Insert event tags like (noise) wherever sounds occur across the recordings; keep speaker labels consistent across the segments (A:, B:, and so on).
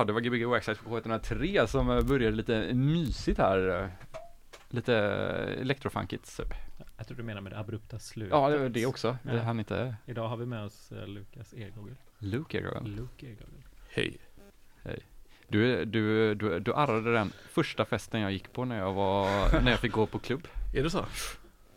A: Ja, det var Gbg Waxxite på K103 som eh, började lite mysigt här. eh, Lite eh, elektrofunkigt typ.
B: Jag tror du menar med det abrupta slutet.
A: Ja, det var det också. Det
B: Ja.
A: hann inte
B: Idag har vi med oss Lukas Ergogel.
A: Luke Ergogel.
B: Luke Ergogel.
C: Hej.
A: Du, du, du, du arrade den första festen jag gick på när jag var, när jag fick gå på klubb.
C: Är det så?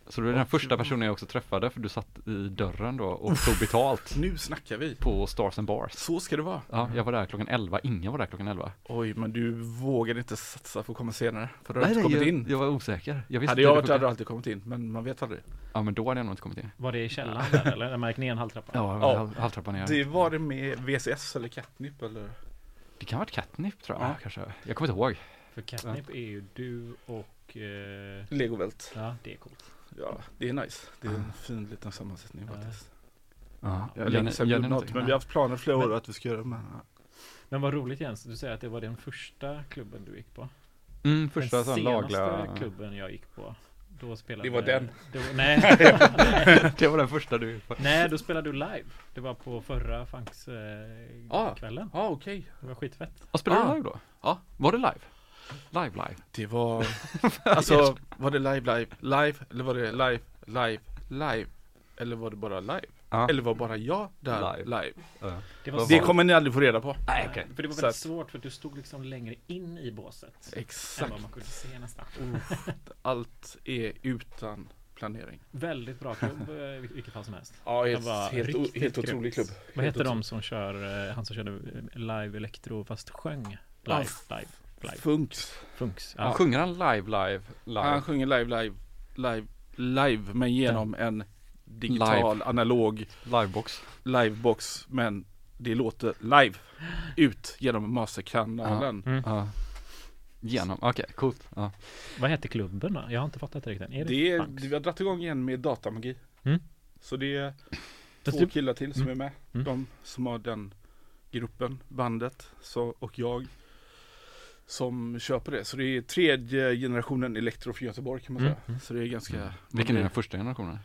A: Så du är den första personen jag också träffade för du satt i dörren då och tog betalt (laughs)
C: Nu snackar vi.
A: på Stars and Bars.
C: Så ska det vara.
A: Ja, jag var där klockan 11, ingen var där klockan 11.
C: Oj, men du vågade inte satsa för att komma senare. För du har inte kommit
A: jag,
C: in.
A: jag var osäker. Jag visste
C: Hade
A: inte
C: jag varit
A: det
C: hade du alltid kommit in, men man vet aldrig.
A: Ja, men då hade jag nog inte kommit in.
B: Var det i källaren där eller? Där man gick ner en halvtrappa?
A: Ja,
C: Ja.
A: ja. halvtrappan ner.
C: Det var det med VCS eller Catnip eller?
A: Det kan ha varit catnip tror jag
C: Ja.
A: kanske. Jag kommer inte ihåg.
B: För Catnip är ju du och... Eh,
C: Legovelt.
B: ja, det är coolt.
C: Ja, det är nice. Det är en
A: Ah.
C: fin liten sammansättning
B: Ja.
C: faktiskt.
A: Ja,
C: Jag har länge sedan vi gjorde något, men vi har haft planer flera år att vi ska göra det. Men,
B: Men vad roligt Jens, du säger att det var den första klubben du gick på.
A: Mm, första
B: den
A: sån
B: senaste
A: lagliga.
B: klubben jag gick på. Då spelade
C: Det var den.
B: Det var, nej, (laughs)
A: det var den första du
B: nej, då spelade du live. Det var på förra Funks eh,
C: Ah.
B: kvällen.
C: ja, okej.
B: Det var skitfett.
A: Vad spelade
C: Ah.
A: du live då?
C: Ja.
A: Var det live? Live live?
C: Det var, (laughs) alltså, var det live, live, live? Eller var det live, live, live? Eller var det bara live?
A: Ja.
C: Eller var bara jag där
A: Live.
C: live?
A: Ja.
B: Det var
C: Det kommer ni aldrig få reda på.
A: Nej okej.
B: För det var väldigt
C: att-
B: svårt för att du stod liksom längre in i båset. Än
C: Exakt.
B: vad man kunde se nästan.
C: Allt är utan planering.
B: Väldigt bra klubb eh, i vilket fall som helst.
C: Ja, helt, helt, o- helt otrolig klubb.
B: Vad
C: Helt
B: heter de som kör, eh, han som körde eh, live elektro fast sjöng? Live, live, live.
C: Funks.
B: Funks.
A: Ja.
B: Ja.
A: Sjunger han live live live?
C: Han sjunger live, live, live, live, men genom en digital, analog
A: Livebox.
C: livebox. Men det låter live ut genom masterkanalen.
B: Mm.
A: Ja. Genom, okej coolt. Ja.
B: Vad heter klubben då? Jag har inte fattat det riktigt. Är det,
C: Det är, vi har dragit igång igen med datamagi.
B: Mm.
C: Så det är
B: Fast
C: två
B: du-
C: killar till som
B: Mm.
C: är med.
B: Mm.
C: De som har den gruppen, bandet så, och jag som på det. Så det är tredje generationen elektro för Göteborg kan man
B: Mm.
C: säga. Så det är ganska
A: Mm. Vilken är den första generationen?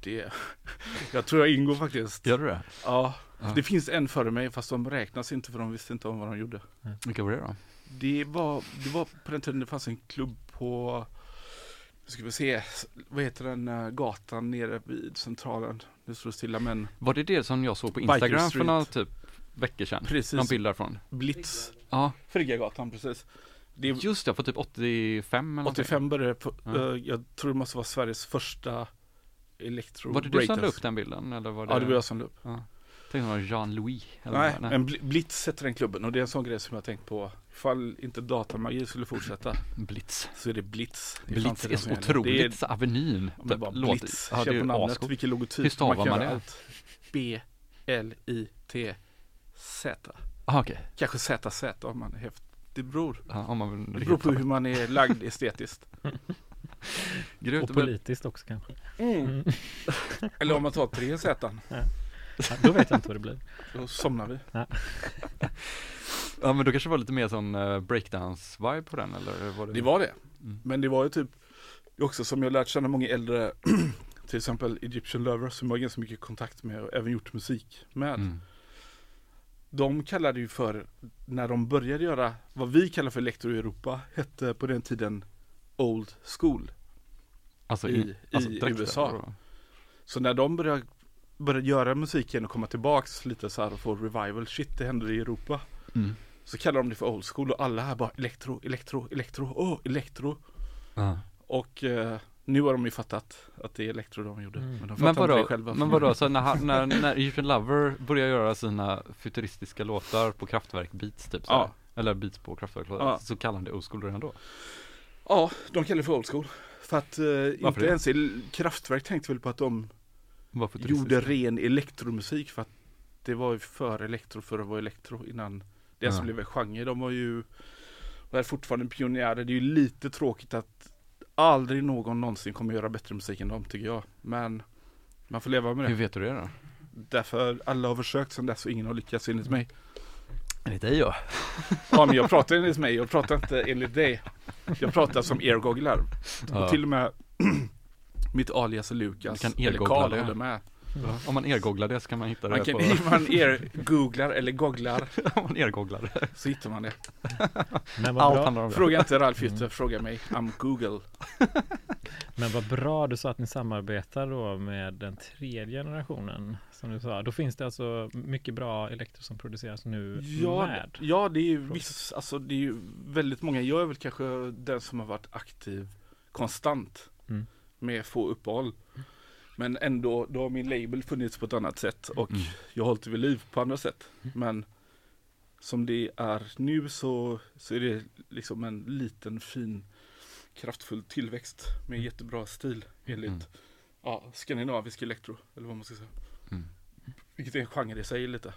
C: det, (laughs) Jag tror jag ingår faktiskt.
A: Gör du det?
C: Ja,
A: Ja.
C: det finns en före mig fast de räknas inte för de visste inte om vad de gjorde.
A: Vilka var det då?
C: Det var, det var på den tiden det fanns en klubb på nu ska vi se, vad heter den eh, gatan nere vid centralen? Nu står det stilla men
A: Var det det som jag såg på Instagram för några typ veckor sedan?
C: Precis.
A: Någon bild därifrån?
C: Blitz,
A: Ja,
C: Friggagatan precis. Det är
A: just det, på typ 85 eller någonting.
C: 85 började på,
A: Ja.
C: eh, jag tror det måste vara Sveriges första elektro
A: Var det du som la upp den bilden? Eller var det...
C: Ja det var jag som la upp.
A: Ja. Tänkte det var Jean-Louis.
C: Nej,
A: vad-
C: men Bl- Blitz heter den klubben och det är en sån grej som jag tänkt på. Ifall inte datamagi skulle fortsätta
A: Blitz.
C: så är det Blitz.
A: Blitz är så otroligt
C: Det är,
A: Avenyn.
C: Ja, men bara
A: låter-
C: Blitz,
A: Ja, det
C: kör
A: är
C: på namnet,
A: ascoolt.
C: vilken logotyp.
A: Hur stavar man
C: göra
A: det?
C: B-L-I-T-Z.
A: Ah, okej.
C: Kanske ZZ om man är häftig. Det beror.
A: Ja, om man vill
C: Det beror på hur man är lagd estetiskt. (laughs)
A: Grymt.
B: Och politiskt också kanske. Mm. (laughs)
C: Eller om man tar tre Z,
B: Ja, då vet jag inte vad det blir.
C: då somnar vi.
A: Ja (laughs) men då kanske det var lite mer sån uh, breakdance-vibe på den eller? Var det...
C: Det var det.
A: Mm.
C: Men det var ju typ också som jag lärt känna många äldre (clears throat) till exempel Egyptian Lovers som jag har ganska mycket kontakt med och även gjort musik med.
A: Mm.
C: De kallade ju för, när de började göra vad vi kallar för elektro Europa, hette på den tiden Old School.
A: Alltså
C: I-
A: i, alltså
C: i USA.
A: då?
C: Så när de började, började göra musiken och komma tillbaks lite så här och få revival, shit det händer i Europa.
A: Mm.
C: Så kallade de det för Old School och alla här bara elektro, elektro, elektro, åh elektro.
A: Ja.
C: Och eh, nu har de ju fattat att det är elektro de gjorde.
B: Mm.
C: Men de
A: Men
C: fattar inte
A: vadå,
C: det själva.
A: men vadå, (laughs) så när, han- när, när Egyptian Lover började göra sina futuristiska låtar på Kraftwerk Beats typ så
C: Ja.
A: Eller beats på Kraftwerk
C: Ja.
A: så kallade han det old school redan då?
C: Ja, de kallar det för Old School. För att eh, inte
A: det?
C: ens i Kraftwerk tänkte väl på att de gjorde ren elektromusik för att det var ju för elektro för att vara elektro innan det
A: Ja.
C: som blev en genre. De var ju och är fortfarande pionjärer. Det är ju lite tråkigt att aldrig någon någonsin kommer göra bättre musik än dem tycker jag. Men man får leva med
A: Hur
C: det.
A: vet du det då?
C: Därför alla har försökt sedan dess och ingen har lyckats enligt mig.
A: Enligt dig ja. (laughs)
C: Ja men jag pratar enligt mig, jag pratar inte enligt dig. Jag pratar som ergogglar.
A: ja.
C: Och till och med (clears throat) mitt alias Lukas.
A: Du kan
C: eller Karl håller med.
A: Om man ergooglar det så kan man hitta det
C: Man kan,
A: på, (laughs)
C: man er-googlar eller googlar (laughs)
A: om man ergooglar det.
C: så hittar man det. (laughs)
B: Men vad
A: Allt
B: bra,
A: handlar om det.
C: Fråga inte Ralf
A: Mm.
C: Jutter, fråga mig. I'm Google.
B: men vad bra du sa att ni samarbetar då med den tredje generationen. Som du sa. Då finns det alltså mycket bra elektro som produceras nu
C: Ja,
B: med.
C: ja det är ju viss, alltså det är ju väldigt många. Jag är väl kanske den som har varit aktiv konstant
B: Mm.
C: med få uppehåll. Men ändå, då har min label funnits på ett annat sätt och
A: Mm.
C: jag har hållit vid liv på andra sätt. Men som det är nu så, så är det liksom en liten fin kraftfull tillväxt med jättebra stil enligt
A: Mm.
C: ja, skandinavisk elektro eller vad man ska säga.
A: Mm.
C: Vilket är en genre i sig lite.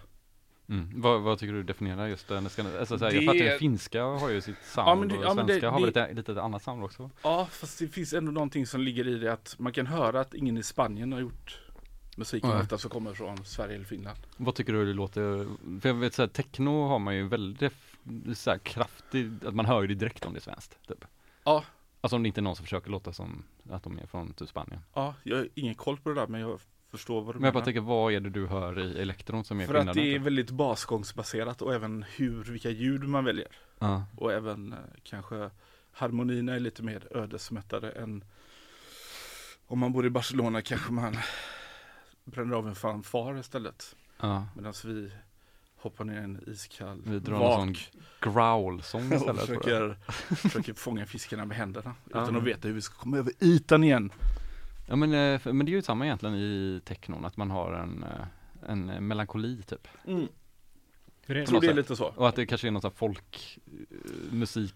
A: Mm. Vad, vad tycker du definierar just den? Ska, alltså, så här,
C: Det
A: jag fattar att finska har ju sitt sound
C: Ja, men det-
A: och
C: ja, men det-
A: svenska har väl lite, lite annat sound också?
C: Ja, fast det finns ändå någonting som ligger i det att man kan höra att ingen i Spanien har gjort musiken
A: Nej.
C: ofta som kommer från Sverige eller Finland.
A: Vad tycker du det låter? För jag vet såhär, techno har man ju väldigt såhär kraftig, att man hör ju det direkt om det är svenskt. Typ.
C: Ja.
A: Alltså om det inte är någon som försöker låta som att de är från typ Spanien.
C: Ja, jag har ingen koll på det där men jag förstår vad du
A: Men jag bara
C: menar.
A: tänker, vad är det du hör i elektron som är
C: För att
A: skillnaden?
C: det är
A: typ?
C: väldigt basgångsbaserat och även hur, vilka ljud man väljer.
A: Ja.
C: Och även eh, kanske harmonierna är lite mer ödesmättade än om man bor i Barcelona kanske man bränner av en fanfar istället.
A: ja.
C: Medan vi hoppar ner i en iskall
A: Vi drar
C: vak.
A: någon sån growl-sång
C: och
A: istället. det.
C: försöker, försöker fånga fiskarna med händerna
A: Ja.
C: utan att veta hur vi ska komma över ytan igen.
A: Ja men, eh, men det är ju samma egentligen i technon, att man har en, eh, en melankoli typ.
C: Mm.
B: Hur är
C: Jag
B: det?
C: tror det är lite så.
A: Och att det kanske är någon sån här folk, eh,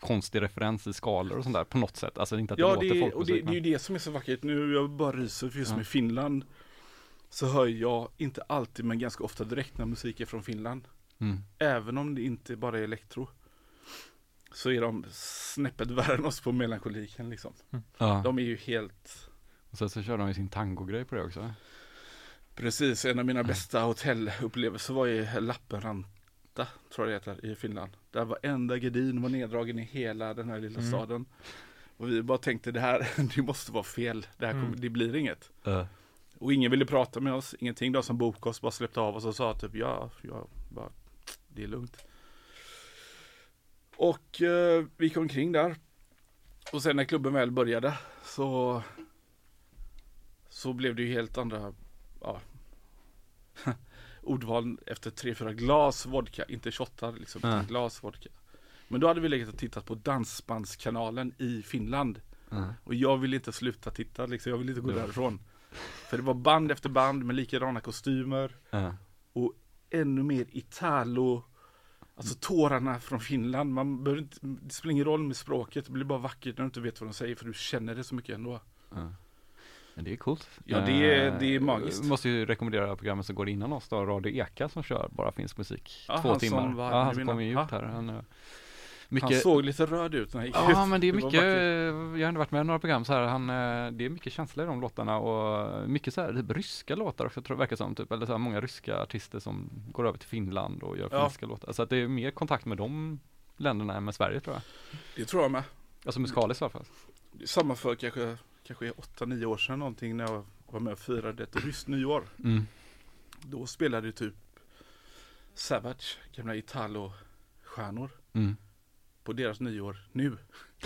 A: konstig referens i skalor och sånt där på något sätt. Alltså inte att det
C: Ja,
A: låter
C: det, är- och
A: folkmusik.
C: det, det är ju det som är så vackert. Nu jag bara ryser för just
A: Ja.
C: med Finland så hör jag inte alltid men ganska ofta direkt när musik är från Finland.
A: mm.
C: Även om det inte bara är elektro. Så är de snäppet värre än oss på melankoliken liksom.
A: ja.
C: De är ju helt
A: Och sen så kör de ju sin tango-grej på det också.
C: Precis, en av mina bästa hotellupplevelser var i Lappenranta, tror jag det heter, i Finland. Där varenda gardin var neddragen i hela den här lilla
B: Mm.
C: staden. Och vi bara tänkte det här, (laughs) det måste vara fel, det här kommer,
B: Mm.
C: det blir inget.
A: Uh.
C: Och ingen ville prata med oss, ingenting. De som bokade oss bara släppte av oss och sa typ ja, ja bara, det är lugnt. Och eh, vi gick omkring där. Och sen när klubben väl började så så blev det ju helt andra ja, (laughs) ordval efter tre, fyra glas vodka, inte shottar liksom, utan glas vodka. Men då hade vi legat och tittat på Dansbandskanalen i Finland.
A: Uh.
C: Och jag ville inte sluta titta liksom, jag ville inte gå
A: Ja.
C: därifrån. För det var band efter band med likadana kostymer.
A: Uh.
C: Ännu mer Italo. Alltså tårarna från Finland. Man behöver inte, det spelar ingen roll med språket. Det blir bara vackert när du inte vet vad de säger. För du känner det så mycket ändå.
A: Uh. Men det är coolt.
C: Ja, det är-
A: Eh,
C: det är magiskt.
A: Måste ju rekommendera programmet som går innan oss då, Radio Eka som kör bara finsk musik.
C: Ja,
A: två
C: han
A: timmar.
C: som var
A: ja, han som kommer ju ut här. Han, eh,
C: Han
A: mycket,
C: såg lite röd ut när han gick ut.
A: Ja men det är mycket,
C: vackert.
A: jag har ändå varit med i några program så här, han, eh, det är mycket känsla i de låtarna och mycket så här, typ ryska låtar också tror jag verkar som, typ, eller så här, många ryska artister som går över till Finland och gör
C: Ja.
A: finska låtar. Så att det är mer kontakt med de länderna än med Sverige tror jag.
C: Det tror jag med.
A: Alltså musikaliskt i alla fall.
C: Det samma för kanske, kanske 8-9 år sedan någonting när jag var med och firade ett ryskt nyår.
A: Mm.
C: Då spelade ju typ Savage, gamla Italo-stjärnor.
A: Mm.
C: På deras nyår nu.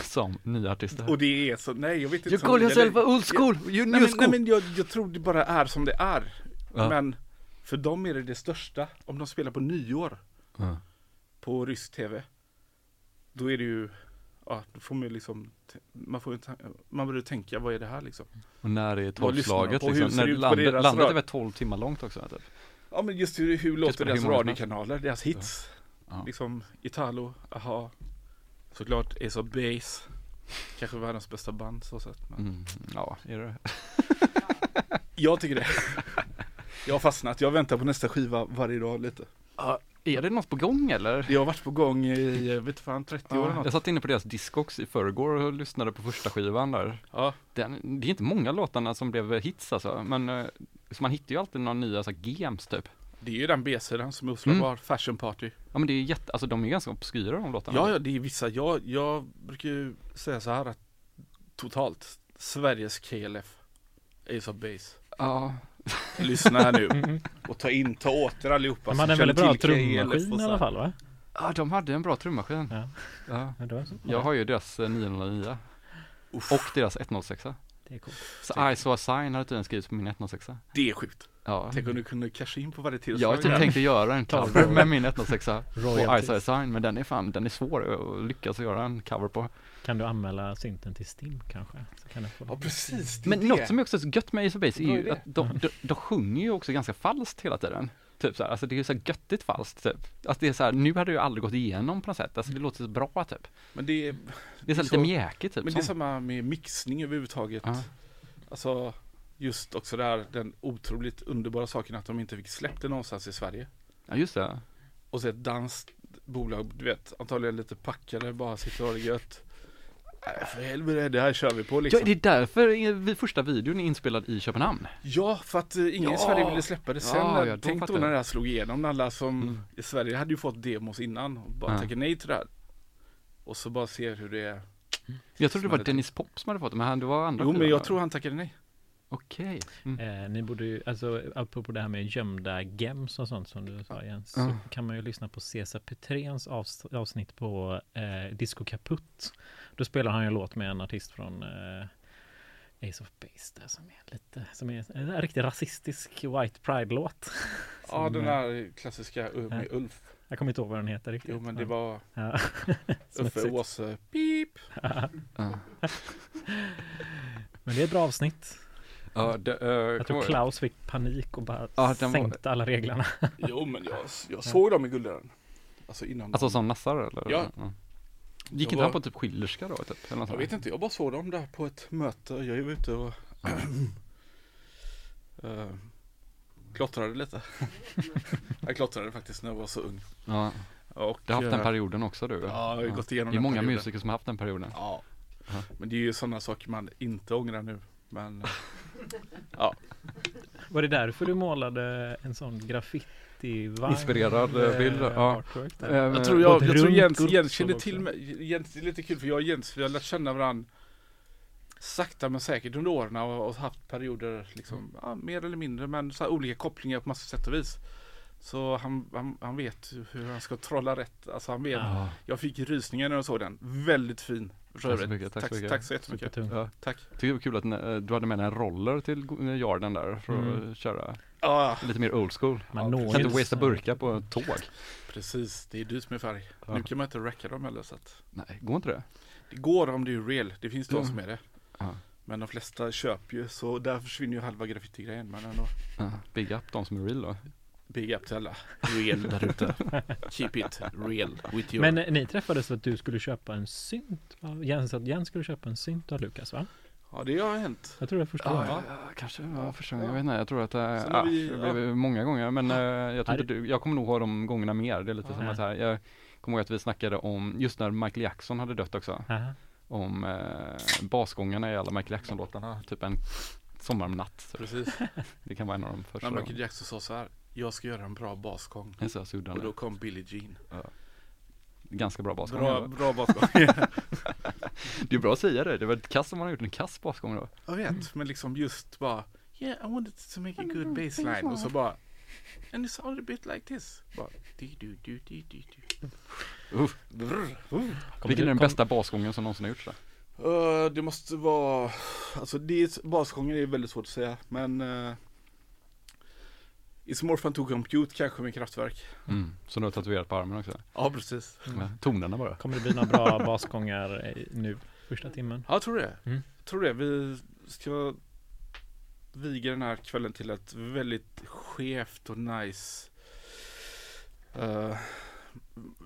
A: Som nya artister.
C: Och det är så, nej jag vet inte.
A: You call yourself old school, you
C: Nej
A: new
C: men,
A: school.
C: nej, men jag, jag tror det bara är som det är.
A: Ja.
C: Men för dem är det det största. Om de spelar på nyår
A: Ja.
C: på rysk tv. Då är det ju, ja då får man ju liksom, man får ju, man börjar tänka vad är det här liksom.
A: Och när är tolvslaget liksom? När landet,
C: deras
A: landet är väl 12 timmar långt också? Typ.
C: Ja men just hur, hur låter deras radiokanaler, deras hits.
A: Ja.
C: Liksom Italo, aha. Såklart Ace of Base. Kanske världens bästa band så sett. Men
A: Mm. Ja, är det (laughs)
C: Jag tycker det. Jag har fastnat, jag väntar på nästa skiva varje dag lite.
A: Är det något på gång eller?
C: Det har varit på gång i, jag vet fan, 30 år eller
A: Ja,
C: något.
A: jag satt inne på deras Discogs i förrgår och lyssnade på första skivan där.
C: Ja,
A: Den, det är inte många låtarna som blev hits alltså, men eh, så man hittar ju alltid några nya så här, games typ.
C: Det är ju den B-sidan som är oslagbar,
A: Mm.
C: Fashion Party.
A: Ja men det är jätte, alltså de är ganska obskyra de låtarna.
C: Ja, ja, det är vissa. Jag, jag brukar ju säga så här att totalt, Sveriges KLF, Ace of Base.
A: Ja,
C: lyssna här nu (laughs)
B: Mm.
C: och ta in, ta åt er allihopa.
B: De hade en väldigt bra trummaskin i alla fall va?
A: Ja, de hade en bra trummaskin.
B: Ja.
A: Ja.
B: Ja, det var så.
A: Jag har ju deras eh, 909
C: Uff,
A: och deras 106.
B: Det är coolt.
A: Så ISO Assign hade tydligen skrivits på min 106.
C: det är sjukt.
A: Ja.
C: Tänk om du kunde casha in på varje
A: Jag
C: tillslag.
A: har typ tänkt att göra en cover med min 106 på. ISO Assign men den är fan, den är svår att lyckas göra en cover på.
B: Kan du anmäla synten till Stim kanske? Så kan du få
C: Ja precis, det
A: Men
C: det.
A: något som är också så gött med Ace of Base är ju att de, de, de sjunger ju också ganska falskt hela tiden. Typ så här, alltså det är ju så här göttigt falskt typ. Alltså det är så här, nu hade det ju aldrig gått igenom på något sätt, alltså det låter så bra typ.
C: Men det är,
A: Det är så
C: Så-
A: lite mjäkigt typ.
C: men det är samma med mixning överhuvudtaget.
A: Ja.
C: Alltså just också där den otroligt underbara saken att de inte fick släppt det någonstans i Sverige.
A: ja, just det.
C: Och så ett danskt bolag, du vet, antagligen lite packade, bara sitter och har det gött. Nej, för helvete, det här kör vi på
A: Ja,
C: liksom.
A: det är därför första videon är inspelad i Köpenhamn.
C: Ja, för att eh, ingen
A: Ja.
C: i Sverige ville släppa det. Sen,
A: Ja,
C: när-
A: ja,
C: tänk då när det här slog igenom, alla som
A: Mm.
C: i Sverige hade ju fått demos innan och bara
A: Ja.
C: tackade nej till det här. Och så bara ser hur det är.
A: Jag trodde det var Dennis Pop som hade fått det, men han, det var andra
C: Jo, men jag tror han tackade nej.
A: Okej. Mm.
B: Eh, ni borde ju, alltså apropå det här med gömda gems och sånt som du sa Jens, så
A: Ja.
B: kan man ju lyssna på Cesar Petréns avs- avsnitt på eh, Disco Kaputt. Då spelar han ju en låt med en artist från eh, Ace of Base där som är lite, som är en riktigt rasistisk White Pride-låt. (laughs)
C: Ja,
B: Som,
C: den
B: eh,
C: här klassiska uh, med Ulf.
B: Jag kommer inte ihåg vad den heter riktigt.
C: Jo, men det var
B: Ja. (laughs)
C: Uffe. Åse, pip.
A: Ja. (laughs)
B: Men det är ett bra avsnitt.
A: Ja, det, uh,
B: Jag tror Klaus fick panik och bara
A: Ja, den var-
B: sänkte alla reglerna. (laughs)
C: Jo, men jag, jag såg dem i Guldören. Alltså innan.
A: Alltså
C: de-
A: som nassar eller?
C: Ja.
A: Gick
C: Jag
A: inte
C: var-
A: han på typ Schillerska då? Typ, eller något
C: Jag vet inte, jag bara såg dem där på ett möte. Jag var ute och uh, (clears throat) klottrade lite. (laughs) jag klottrade faktiskt när jag var så ung.
A: Ja,
C: Och,
A: du har haft den
C: eh,
A: perioden också du?
C: Ja, jag har gått igenom
A: Det är
C: den
A: många
C: perioden.
A: musiker som har haft den perioden.
C: Ja.
A: Ja.
C: Men det är ju sådana saker man inte ångrar nu. Men (laughs) eh,
B: Var det därför du målade en sån graffiti
A: Inspirerad, eh, bild, ja.
B: där?
A: Eh,
C: jag tror, jag, jag tror
B: runt
C: Jens, Jens kände till mig. Jens, det är lite kul för jag och Jens vi har lärt känna varandra sakta men säkert under åren och, och haft perioder liksom, ja, mer eller mindre men så här olika kopplingar på massa sätt och vis. Så han, han, han vet hur han ska trolla rätt. Alltså han vet.
B: Ja,
C: Jag fick rysningar när jag såg den. Väldigt fin.
A: Tack så mycket, tack så
C: tack,
A: mycket.
C: tack så jättemycket.
A: Ja.
C: Tack.
A: Tycker det var kul att eh, du hade med dig en roller till eh, yarden där för
B: Mm.
A: att köra
C: Ja,
A: lite mer old school.
B: Man
C: Ja,
A: Kan
B: ju
A: inte wastea burkar på tåg.
C: precis. Det är dyrt med färg.
A: Ja.
C: Nu kan man inte racka dem heller så att
A: Nej, går inte det?
C: Det går om det är real. Det finns de
A: Ja.
C: som är det.
A: Ja.
C: Men de flesta köper ju så där försvinner ju halva graffitigrejen. Men ändå.
A: Ja, big up de som är real då.
C: Big up till alla real där ute. Keep it real with your...
B: Men eh, ni träffades för att du skulle köpa en synt? va? Jens, att Jens skulle köpa en synt av Lukas va?
C: Ja det har hänt.
B: Jag tror det var första
A: Ja,
B: gången.
A: ja, ja, kanske ja, första gången. Jag vet inte, jag tror att det,
C: Sen har
A: ja,
C: vi-
A: det blev många gånger. Men eh, jag, tror inte du, jag kommer nog ha de gångerna mer. Det är lite
C: Ja.
A: som att så här, jag kommer ihåg att vi snackade om, just när Michael Jackson hade dött också,
B: Aha.
A: om eh, basgångarna i alla Michael Jackson-låtarna. Typ en sommarnatt. Så
C: Precis.
A: det kan vara en av de första.
C: När Michael Jackson sa så här. Jag ska göra en bra basgång.
A: Så här
C: Och då kom Billie Jean.
A: Ganska bra basgång.
C: Bra, bra basgång. (laughs)
A: Det är bra att säga det. Det var ett kast om man har gjort en kass basgång då.
C: Jag vet, men liksom just bara Yeah, I wanted to make a good baseline. Och så bara And it's all a bit like this. Bara du, du, du, du, du, du. Brr.
B: Kommer
A: Vilken är den bästa basgången som någonsin har gjorts då?
C: Uh, det måste vara, alltså det är, basgången är väldigt svårt att säga men uh, It's more fun to compute kanske med kraftverk.
A: Mm. Som du har tatuerat på armen också.
C: Ja precis.
A: Ja, tonerna bara.
B: Kommer det bli några bra (laughs) basgångar eh, nu, första timmen?
C: Ja jag tror det.
B: Mm.
C: Jag tror det. Vi ska viga den här kvällen till ett väldigt skevt och nice eh,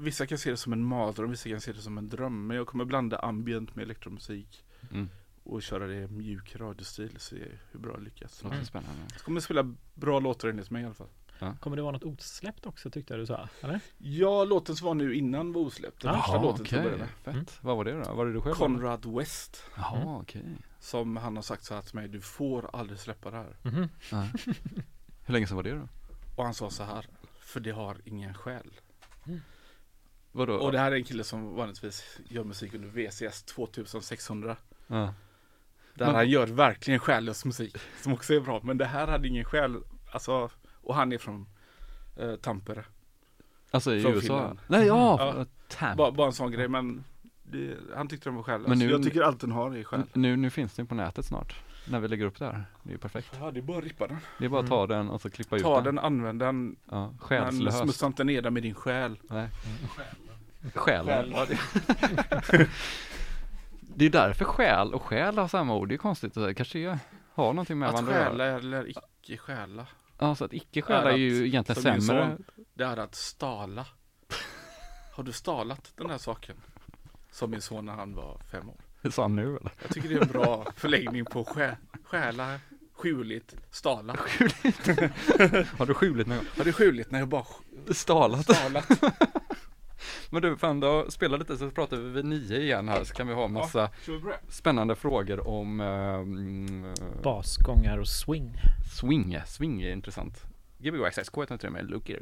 C: Vissa kan se det som en mardröm, vissa kan se det som en dröm. Men jag kommer blanda ambient med elektromusik
A: Mm.
C: Och köra det i mjuk radiostil och se hur bra det lyckas.
A: Låter
B: Mm.
A: spännande.
C: Jag kommer spela bra låtar enligt mig i alla fall.
B: Kommer det vara något osläppt också tyckte jag du sa? Eller?
C: Ja, låten som var nu innan var osläppt. Den första låten som
A: okej.
C: började.
A: Fett.
B: Mm.
A: Vad var det då? Var det du själv?
C: Conrad West.
A: Jaha,
B: Mm.
A: okej.
C: Som han har sagt så här till mig, du får aldrig släppa det här.
A: Ja. Hur länge sedan var det då?
C: Och han sa så här, för det har ingen själ.
A: Vadå?
C: Och det här är en kille som vanligtvis gör musik under VCS 2600.
A: Ja.
C: Där
A: Men-
C: han gör verkligen själlös musik, som också är bra. Men det här hade ingen själ. Alltså, och han är från eh, Tampere.
A: Alltså i
C: Från
A: USA?
C: Finland.
A: Nej, ja!
C: Ja.
A: Tampa.
C: Bara, bara en sån grej men det, han tyckte den var själ.
A: Men
C: Men
A: nu-
C: jag tycker allt den har är själ.
A: Nu, nu finns den på nätet snart. När vi lägger upp det här. Det är ju perfekt.
C: Ja det är bara att rippa den.
A: Det är bara att ta den och så klippa ut
C: Ta
A: den.
C: den, använd den.
A: Ja,
C: Men
A: själslöst.
C: smutsa inte ner den med din själ.
A: Nej. Själ.
C: Själ.
A: Ja, (laughs) (laughs) det... är därför själ och själ har samma ord. Det är konstigt. Det kanske är, har någonting med
C: Att
A: varandra att
C: stjäla eller icke stjäla.
A: Ja, så att icke stjäla är ju egentligen
C: som min
A: sämre.
C: son. Det är att stala. Har du stalat den här saken? Som min son när han var fem år.
A: Det sa han nu eller?
C: Jag tycker det är en bra förläggning på stjä, stjäla, skjuligt, stala. (laughs)
A: Har du skjulit någon gång?
C: Har det skjuligt när jag bara
A: Stalat.
C: stalat?
A: Men du, fan då spela lite så pratar vi vid nio igen här så kan vi ha massa
C: det?
A: spännande frågor om um,
B: Basgångar och swing.
A: swing. Swing är intressant. Gbg Access K103 med Luke Ear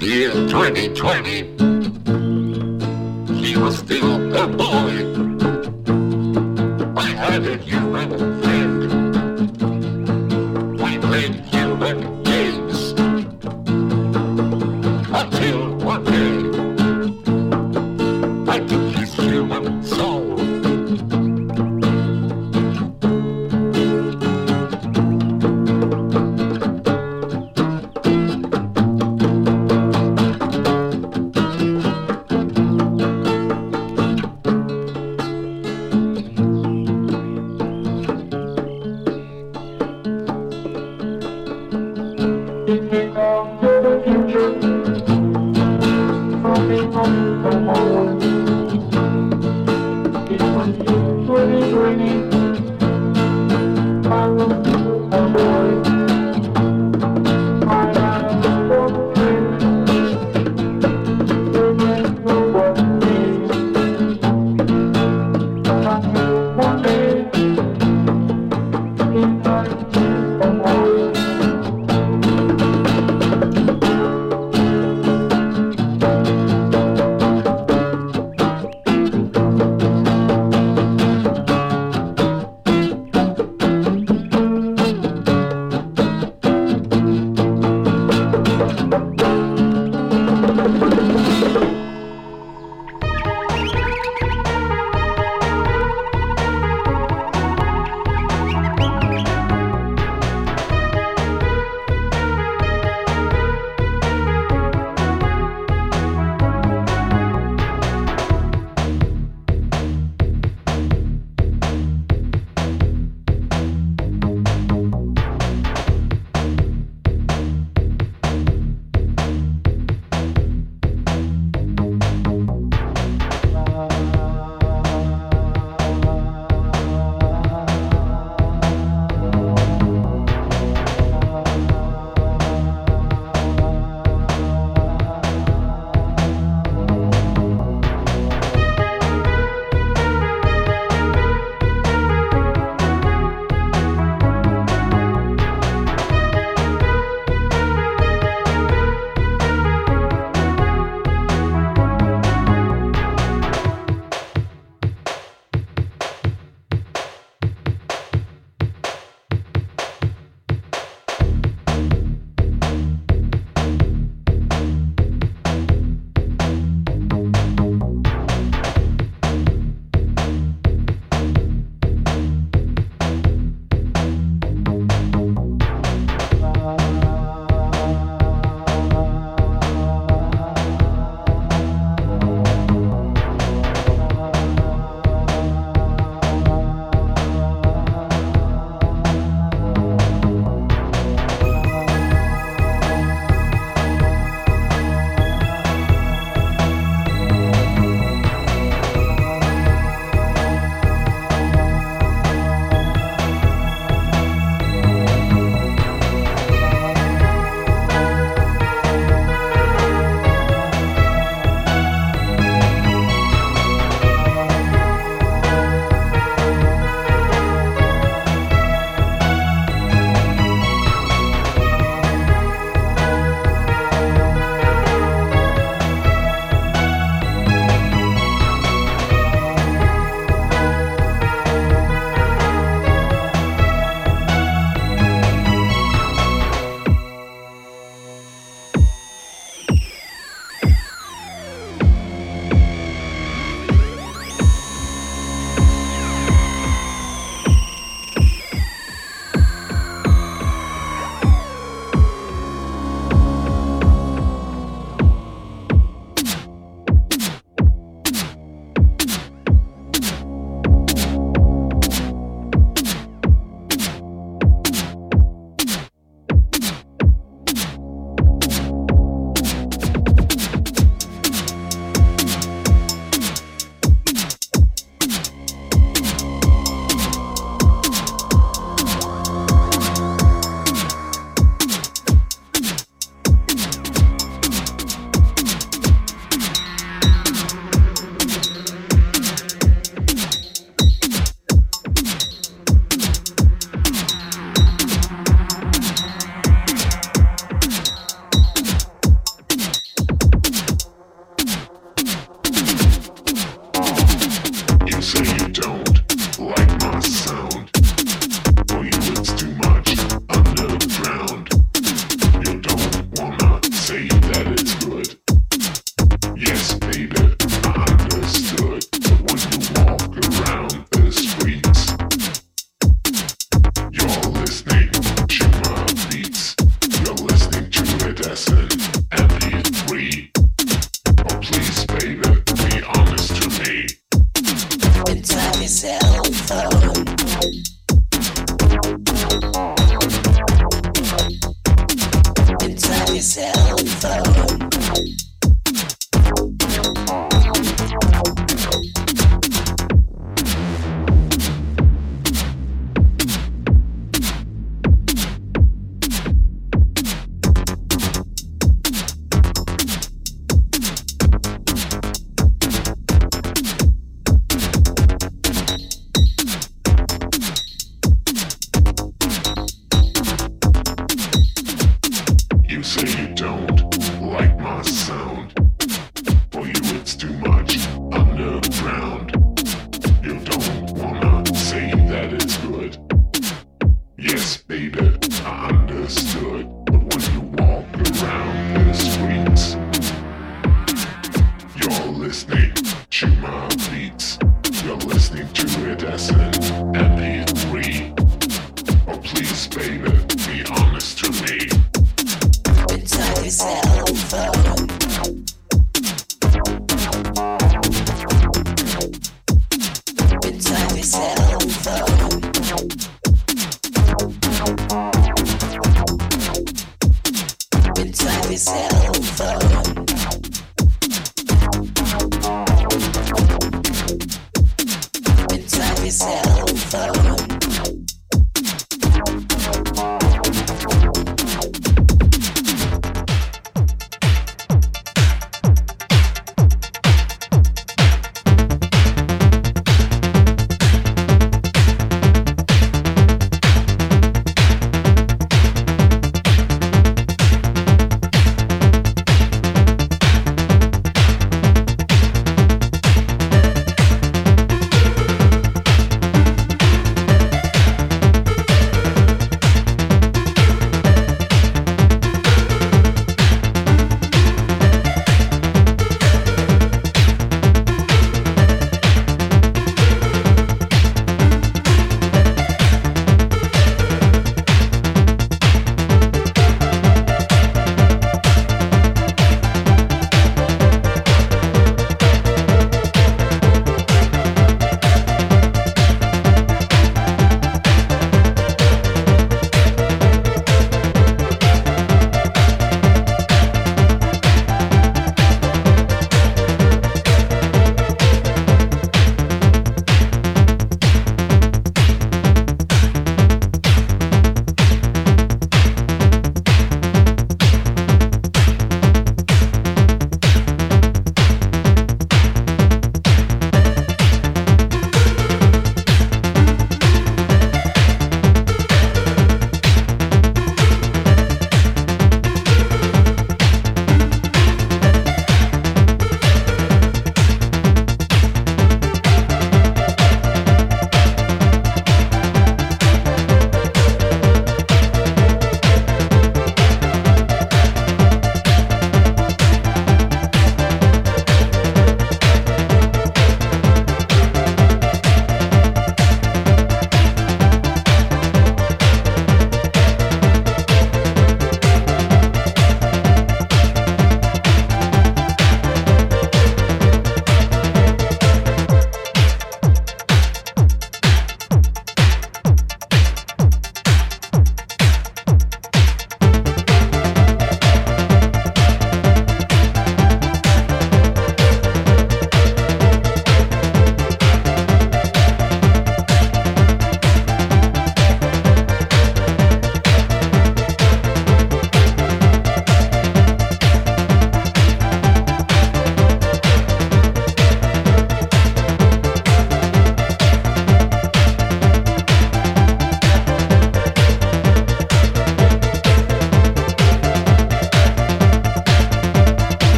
D: year 2020. He was still a boy.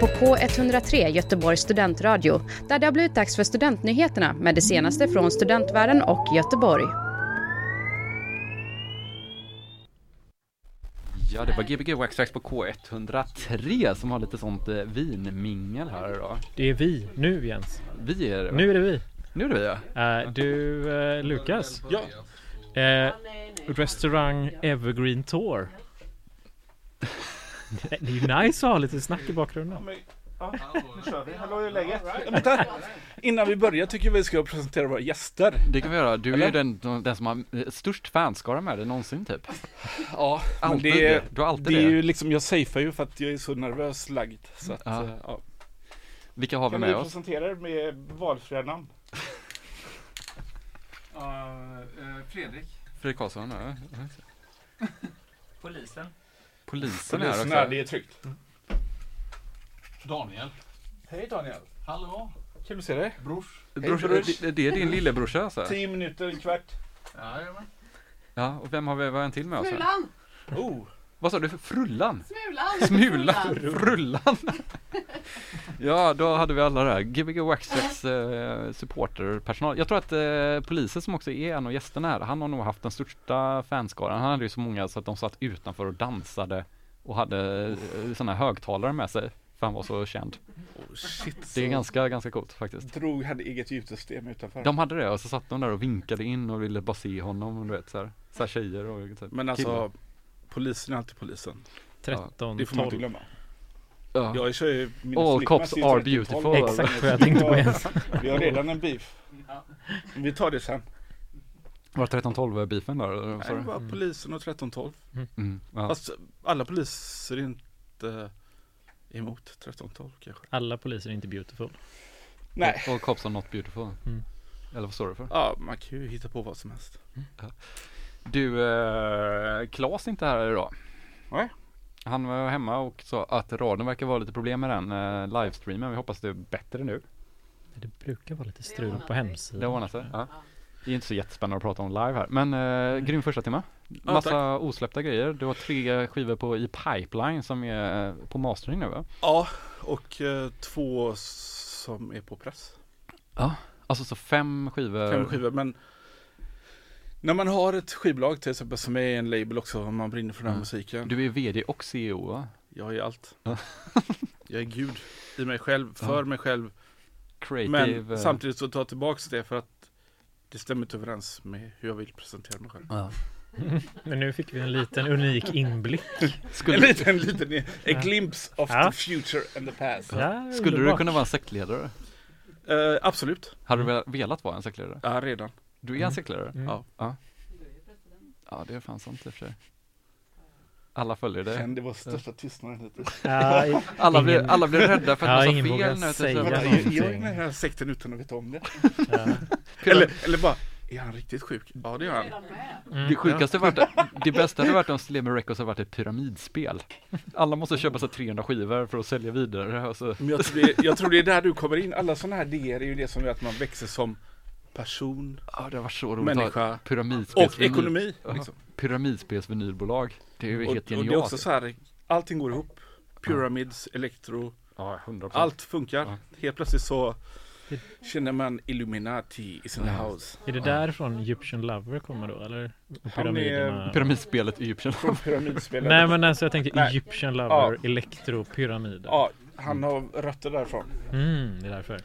E: På K103 Göteborgs studentradio där det har blivit dags för studentnyheterna med det senaste från studentvärlden och Göteborg.
A: Ja, det var Gbg Waxtrax på K103 som har lite sånt eh, vinmingel här idag.
B: Det är vi nu Jens.
A: Vi är det va?
B: Nu är det vi.
A: Nu är det vi ja.
B: Eh, du eh, Lukas.
C: Ja.
B: Eh, restaurang Evergreen Tour. Det är ju nice att ha lite snack i bakgrunden.
C: Men, ja, nu kör vi. Hallå, hur är läget? Vänta. Innan vi börjar tycker jag vi ska presentera våra gäster.
A: Det kan vi göra. Du är
C: Eller?
A: ju den, den som har eh, störst fanskara med dig någonsin typ.
C: Ja, men
A: Alltid
C: det.
A: Du har alltid
C: det är ju liksom, jag safear ju för att jag är så nervös lagd. Så att,
A: Ja.
C: eh, ja.
A: Vilka har vi
C: Kan
A: med
C: du
A: oss?
C: presentera er med valfria namn?
A: Fredrik. Fredrik Karlsson, ja.
F: Polisen.
A: Polisen är
C: Polisen
A: också.
C: är, det är tryggt.
F: Daniel.
C: Hej Daniel.
F: Hallå.
C: Kul att se dig.
F: Brors.
A: Brors,
C: Hej, brors.
A: det, det är din lillebrorsa alltså?
C: Tio minuter, en kvart.
F: Jajamän.
A: Ja, och vem har vi, vad en till med oss? här?
G: Smulan!
C: Oh,
A: Vad sa du? Frullan?
G: Smulan!
A: Smulan? Frullan? (laughs) ja, då hade vi alla där. Gbg Waxtrax eh, supporterpersonal. Jag tror att eh, polisen som också är en av gästerna här, han har nog haft den största fanskaran. Han hade ju så många så att de satt utanför och dansade och hade eh, sådana högtalare med sig. För han var så känd.
C: oh shit.
A: Det är
C: så
A: ganska, ganska coolt faktiskt.
C: Drog, hade eget ljudsystem utanför.
A: De hade det och så satt de där och vinkade in och ville bara se honom, du vet så här, så här tjejer och typ,
C: Men alltså,
A: killar.
C: Polisen är alltid polisen.
B: 13,
C: Det får man inte
B: 12.
C: glömma.
A: Ja.
C: Jag kör ju mina
A: All
C: flickor
A: cops are
C: 13-12.
A: beautiful.
B: Exakt vad jag tänkte på Jens.
C: Vi har redan en beef. Vi tar det sen.
A: Var 13-12 beefen där? eller vad
C: Nej,
A: sa
C: det
A: du?
C: var polisen och 1312.
A: Mm, ja.
C: Fast alla poliser är inte emot 1312 kanske.
B: Alla poliser är inte beautiful.
C: Nej.
A: All cops are not beautiful.
B: Mm.
A: Eller vad står det för?
C: Ja, man kan ju hitta på vad som helst.
A: Du, eh, Klas är inte här idag.
C: Nej.
A: Han var hemma och sa att radion verkar vara lite problem med den eh, livestreamen. Vi hoppas det är bättre nu.
B: Det brukar vara lite strul på
A: Det
B: hemsidan.
A: ordnar sig. Ja. Det är inte så jättespännande att prata om live här. Men eh, grym första timme.
C: Ja,
A: Massa osläppta grejer. Du har tre skivor på i pipeline som är eh, på mastering nu va?
C: Ja, och eh, två som är på press.
A: Alltså så fem skivor.
C: Fem skivor, men när man har ett skivbolag till exempel som är en label också, om man brinner för den här
A: Mm.
C: musiken.
A: Du är VD och CEO va?
C: Jag är allt.
A: Ja. (laughs)
C: jag är gud i mig själv, för
A: Ja.
C: mig själv.
A: Creative.
C: Men
A: eh,
C: samtidigt så tar jag tillbaks det för att det stämmer inte överens med hur jag vill presentera mig själv.
A: Ja. (laughs)
B: Men nu fick vi en liten unik inblick. (laughs)
C: En
A: Skulle,
C: liten, liten, a glimpse of
B: Ja.
C: the future and the past.
B: Ja,
A: skulle du kunna vara en sektledare?
C: Eh, absolut,
A: Hade du velat- velat vara en sektledare?
C: ja redan.
A: Du är
B: Mm.
A: sektledare?
B: Mm.
C: Ja.
A: Ja, det är fan sant i och för sig. Alla följer dig.
C: Känn, det var största tystnaden hittills.
B: Ja, (laughs)
A: Alla blir,
B: ingen-
A: alla blir rädda för
B: Ja,
A: att man
B: ingen
A: sa fel nu.
B: säga Ja,
C: jag, jag är i den här sekten utan att veta om det.
B: ja. (laughs)
C: Eller, eller bara, är han riktigt sjuk? Ja det är han.
B: Mm.
A: Det sjukaste varit, det bästa hade varit om Slemen Records hade varit ett pyramidspel. Alla måste köpa sig 300 skivor för att sälja vidare. Och så.
C: Men jag tror, det, jag tror det är där du kommer in. Alla sådana här idéer är ju det som gör att man växer som person,
A: Ja, det varit så roligt
C: människa
A: pyramidspels
C: och ekonomi.
A: Ja.
C: Liksom.
A: Pyramidspelsvinylbolag. Det är ju helt
C: och det är
A: genialt.
C: också så här, allting går ihop. Pyramids, elektro,
A: Ja, 100%.
C: allt funkar.
A: Ja.
C: Helt plötsligt så känner man Illuminati is in the
A: Ja.
C: house.
B: Är det därifrån Egyptian Lover kommer då eller? Pyramiderna?
A: Pyramidspelet Egyptian.
C: Från pyramidspelet.
B: Nej men alltså jag tänkte
C: Nej.
B: Egyptian Lover, Elektro, Pyramider.
C: Ja, han har rötter därifrån.
B: Mm, det är därför.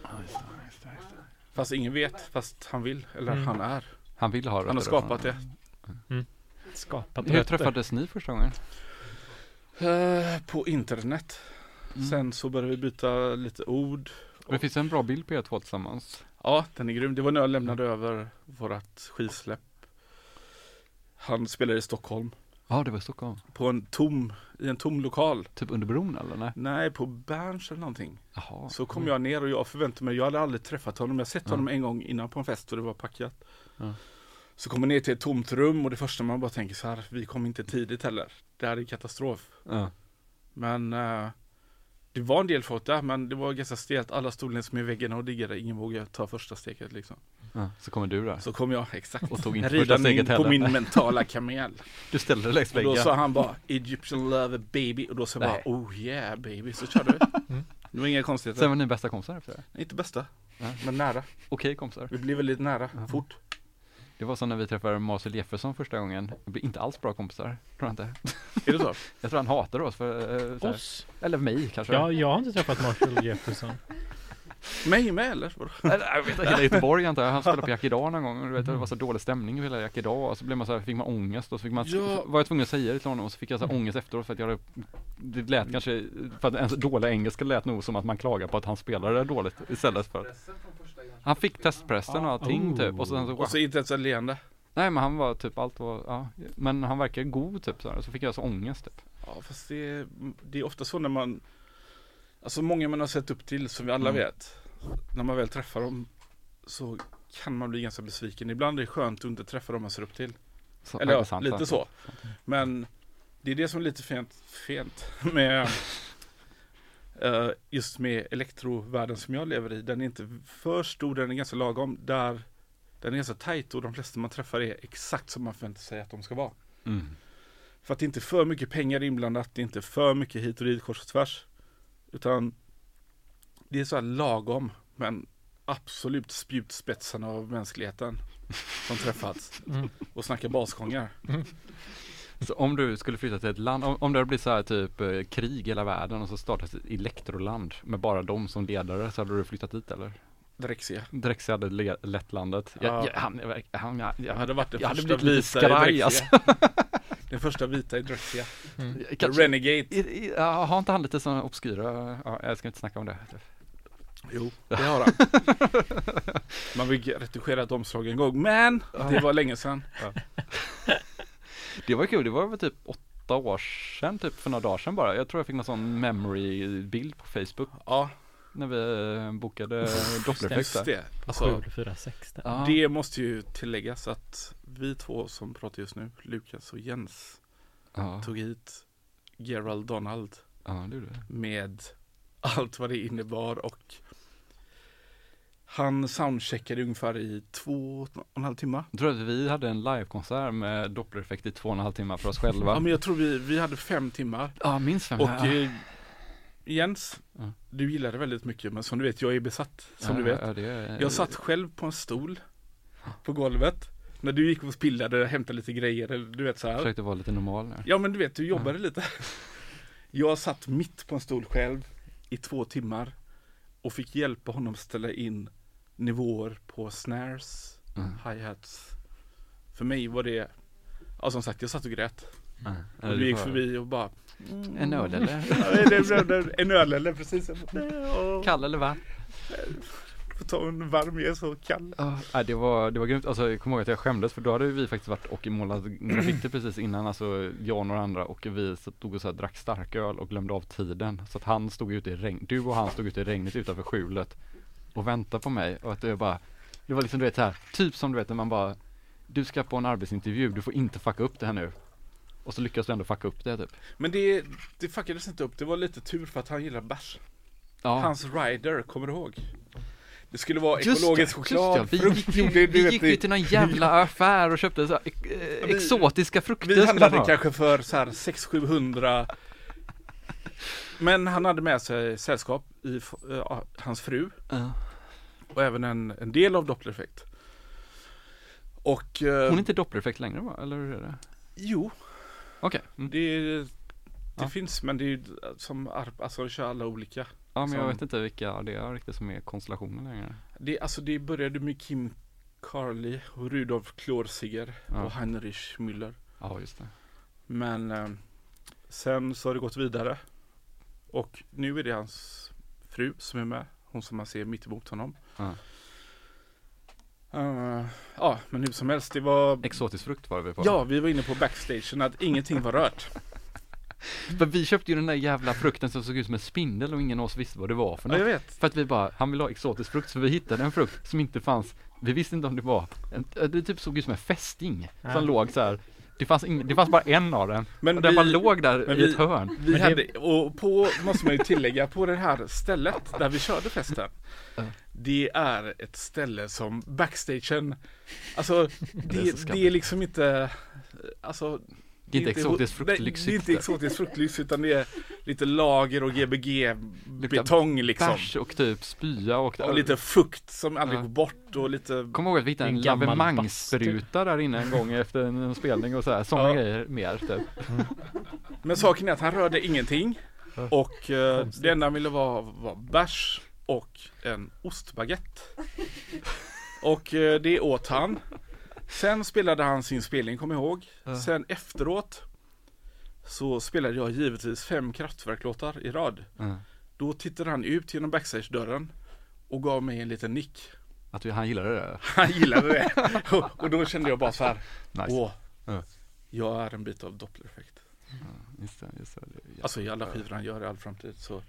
C: Fast ingen vet, fast han vill. Eller
B: Mm.
C: han är.
A: Han vill ha
C: Han har
A: rötter
C: skapat det.
A: därifrån.
B: Skapat
A: Hur
B: rötter.
A: träffades ni första gången?
C: Eh, på internet.
A: Mm.
C: Sen så började vi byta lite ord.
A: Det finns en bra bild på er två tillsammans.
C: Ja, den är grym. Det var när jag lämnade över vårat skivsläpp. Han spelade i Stockholm.
A: Ja, det var i Stockholm.
C: På en tom, i en tom lokal.
A: Typ under bron eller? Nej.
C: Nej, på Berns eller någonting.
A: Jaha.
C: Så kom jag ner och jag förväntade mig, jag hade aldrig träffat honom. Jag sett
A: Ja.
C: honom en gång innan på en fest och det var packat.
A: Ja.
C: Så kommer ner till ett tomt rum och det första man bara tänker så här, vi kom inte tidigt heller. Det här är katastrof.
A: Ja.
C: Men eh, det var en del folk där men det var ganska stelt. Alla stod längs med väggen och diggade. Ingen vågade ta första steget liksom.
A: Mm. Ja, så kommer du där
C: Så kom jag, exakt.
A: och tog inte första steget
C: på
A: heller.
C: min mentala kamel.
A: Du ställde dig längs
C: Och då
A: väggen.
C: sa han bara Egyptian lover baby och då sa jag bara oh yeah baby så körde vi. (laughs) Det var inga konstigheter.
A: Sen var ni bästa kompisar efter det?
C: Inte bästa,
A: Nej.
C: men nära.
A: Okej kompisar.
C: Vi blev väldigt nära, fort.
A: Det var som när vi träffade Marcel Jefferson första gången. Vi blev inte alls bra kompisar, tror jag inte. (laughs)
C: Är det så?
A: Jag tror han hatar oss för, eh, så.
B: Oss?
A: eller mig kanske.
B: Ja, jag har inte träffat Marshall Jefferson.
C: Mig med eller?
A: Jag vet inte, hela Göteborg antar jag. Han spelade på Jack Idag någon gång du vet, det var så dålig stämning i hela Jack Idag och så blev man så här, fick man ångest och så fick man,
C: Ja.
A: var jag tvungen att säga det till honom och så fick jag så här ångest efteråt för att jag hade, det lät kanske, för att ens dåliga engelska lät nog som att man klagar på att han spelade dåligt istället för att han fick testpressen och allting
B: Oh.
A: typ och sen så,
C: Och så inte ens ett leende.
A: nej men han var typ allt var, ja, men han verkar god typ så här, så fick jag så ångest typ.
C: Ja fast det är, det är ofta så när man Alltså många man har sett upp till som vi alla
A: Mm.
C: vet När man väl träffar dem Så kan man bli ganska besviken Ibland är det skönt att inte träffa dem man ser upp till
A: Så,
C: Eller
A: ja, sant,
C: lite
A: sant.
C: så Men Det är det som är lite fint, fint (laughs) med eh, Just med elektrovärlden som jag lever i Den är inte för stor, den är ganska lagom Där Den är ganska tajt och de flesta man träffar är exakt som man förväntar sig att de ska vara
A: Mm.
C: för att det inte är för mycket pengar inblandat, det är inte för mycket hit och dit kors och tvärs. Utan det är så här lagom, men absolut spjutspetsarna av mänskligheten som träffats (laughs)
B: Mm.
C: och snackar basgångar.
A: Så om du skulle flytta till ett land, om, om det blir så här typ eh, krig i hela världen och så startas ett elektroland med bara dem som ledare så hade du flyttat dit eller?
C: Drexia.
A: Drexel hade le- lett landet. Jag,
C: Ja.
A: jag, han, är verk- han, jag,
C: Jag
A: jag,
C: hade varit den
A: jag hade
C: första
A: blivit lite skraj
C: Drexia.
A: alltså. (laughs)
C: Den första vita i Drexia.
A: Kanske-
C: Mm. Renegade.
A: I, i, ja, har inte han lite sådana obskyra, ja, jag ska inte snacka om det.
C: Jo, (laughs) det har han. Man vill retuschera ett omslag en gång, men det var länge sedan. (laughs)
A: Det var kul, det var väl typ åtta år sedan, typ för några dagar sedan bara. Jag tror jag fick någon sån memory-bild på Facebook
C: Ja,
A: när vi eh, bokade (laughs) dopplereffekt
C: det.
B: På
C: Alltså,
B: 746 där.
A: Ja.
C: Det måste ju tilläggas att vi två som pratar just nu, Lukas och Jens,
A: Ja,
C: tog hit Gerald Donald
A: ja det det.
C: med allt vad det innebar och han soundcheckade ungefär i två och en halv timme.
A: Jag tror att vi hade en livekonsert med dopplereffekt i två och en halv timme för oss själva.
C: Ja men jag tror vi, vi hade fem timmar
A: Ja, minst fem.
C: och
A: ja.
C: Jens,
A: Ja.
C: du gillade väldigt mycket men som du vet, jag är besatt som
A: ja,
C: du vet.
A: Ja, det,
C: Jag satt själv på en stol på golvet när du gick och spillade och hämtade lite grejer, eller du vet så här.
A: försökte vara lite normal nu.
C: Ja men du vet, du jobbade lite. Jag satt mitt på en stol själv i två timmar och fick hjälpa honom ställa in nivåer på snares,
A: Mm.
C: hi-hats. För mig var det, ja som sagt jag satt och grät. Och du gick förbi och bara
A: En öl eller? (laughs)
C: "Ja, det är- det är En öl eller precis. Jag bara, "Ja,
A: Kall eller va?
C: Får ta en varm, jag är så kall.
A: Ja, det var, det var grymt. Alltså jag kommer ihåg att jag skämdes för då hade vi faktiskt varit och målat graffiti precis innan, alltså jag och några andra och vi stod och så här, drack starköl och glömde av tiden. Så att han stod ute i regn, du och han stod ute i regnet utanför skjulet och väntade på mig och att det bara, det var liksom du vet så här, typ som du vet när man bara, du ska på en arbetsintervju, du får inte fucka upp det här nu. Och så lyckas du ändå fucka upp det typ.
C: Men det, det fuckades inte upp, det var lite tur för att han gillar bärs.
A: Ja.
C: Hans rider, kommer du ihåg? Det skulle vara
A: Just
C: ekologisk
A: det,
C: choklad,
A: just det. Vi
C: frukt, du
A: vi
C: vet,
A: gick ju till någon jävla (laughs) affär och köpte så här, eh,
C: Vi-
A: exotiska frukter.
C: Vi handlade
A: han ha.
C: kanske för så här 600-700 Men han hade med sig sällskap i ja, hans fru
A: Ja.
C: och även en, en del av Dopplereffekt. Och eh,
A: Hon är inte dopplereffekt längre va? Eller hur är det?
C: Jo,
A: Okej. Mm.
C: det, det
A: Ja.
C: finns men det är ju som ar- alltså de kör alla olika.
A: Ja men jag
C: som-
A: vet inte vilka det är riktigt som är konstellationen längre.
C: Det, alltså det började med Kim Carly och Rudolf Klorsiger
A: Ja.
C: och Heinrich Müller.
A: Ja just det.
C: Men eh, sen så har det gått vidare. Och nu är det hans fru som är med. Hon som man ser mitt emot honom.
A: Ja.
C: Eh, ja, men hur som helst, det var...
A: Exotisk frukt var vi på.
C: Ja, vi var inne på backstagen att ingenting var rört. (laughs)
A: För vi köpte ju den där jävla frukten som såg ut som en spindel och ingen av oss visste vad det var för
C: Ja, jag
A: något.
C: vet.
A: För att vi bara, han vill ha exotisk frukt så vi hittade en frukt som inte fanns. Vi visste inte om det var, en, det typ såg ut som en fästing
B: Ja.
A: som låg så här Det fanns, ing, det fanns bara en av den.
C: Men
A: och den
C: vi-
A: bara låg där i
C: vi-
A: ett hörn.
C: Vi
B: Men det-
C: hade, och på, måste man ju tillägga, på det här stället där vi körde festen. Det är ett ställe som backstagen, alltså
A: Det är
C: det,
A: så
C: det är liksom inte, alltså
A: Det är inte exotisk
C: nej, Det är inte exotisk fruktlyx utan det är lite lager och gbg betong liksom.
A: Bärs och typ spya och,
C: Och lite fukt som aldrig
A: Ja.
C: går bort och lite
A: Kommer ihåg att vi hittade en, lavemangsspruta där inne en gång efter en, spelning och så här, sådana
C: Ja.
A: grejer mer typ.
C: Men saken är att han rörde ingenting och eh, det enda han ville var, var bärs och en ostbaguette. och eh, det åt han. Sen spelade han sin spelning, kom ihåg.
A: Ja.
C: Sen efteråt så spelade jag givetvis fem kraftverklåtar i rad.
A: Ja.
C: Då tittade han ut genom backstage-dörren och gav mig en liten nick.
A: Att han gillade det. (laughs)
C: Han gillade det. och, och då kände jag bara så här.
A: Nice.
C: Åh,
A: Ja.
C: jag är en bit av dopplereffekt.
A: Just det, just det. Ja.
C: Alltså i alla skivor han gör i all framtid så